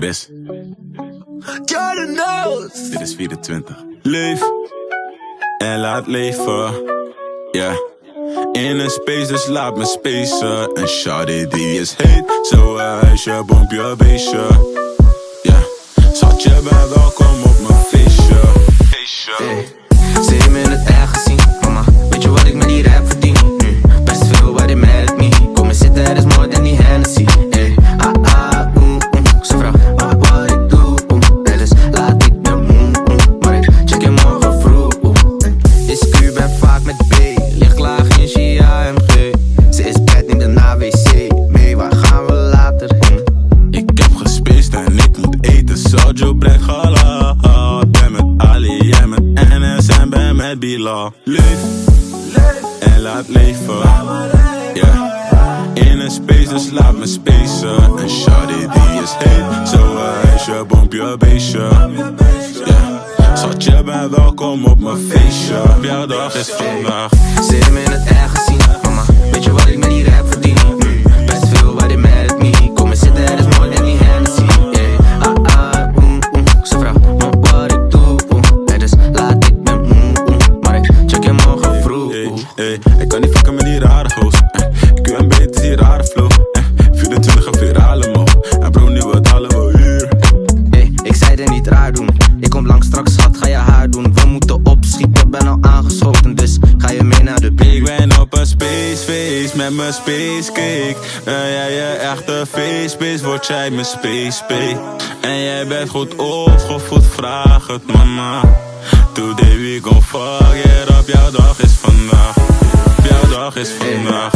Dit is, Jordan knows. dit is 24. Leef en laat leven. Ja. In een space, dus laat me spacen. En shawty die is heet, zo ijsje, bompje, beestje. Ja. Zat je bij welkom op mijn feestje. Feestje. Hey, ze heeft me in het echt Leef en laat leven. In een space, dus laat me spacen. En shawty die is heet. Zo ijsje, bompje, beestje. Ja. Zat je bij welkom op mijn feestje. Jouw dag is vandaag. Ze heeft me in het echt gezien, mama. Weet je wat ik met die rap met mijn space cake. Ben jij je echte face wordt jij mijn space space. En jij bent goed opgevoed, vraag het mama. Today we gon' fuck it up, jouw dag is vandaag. Jouw dag is vandaag.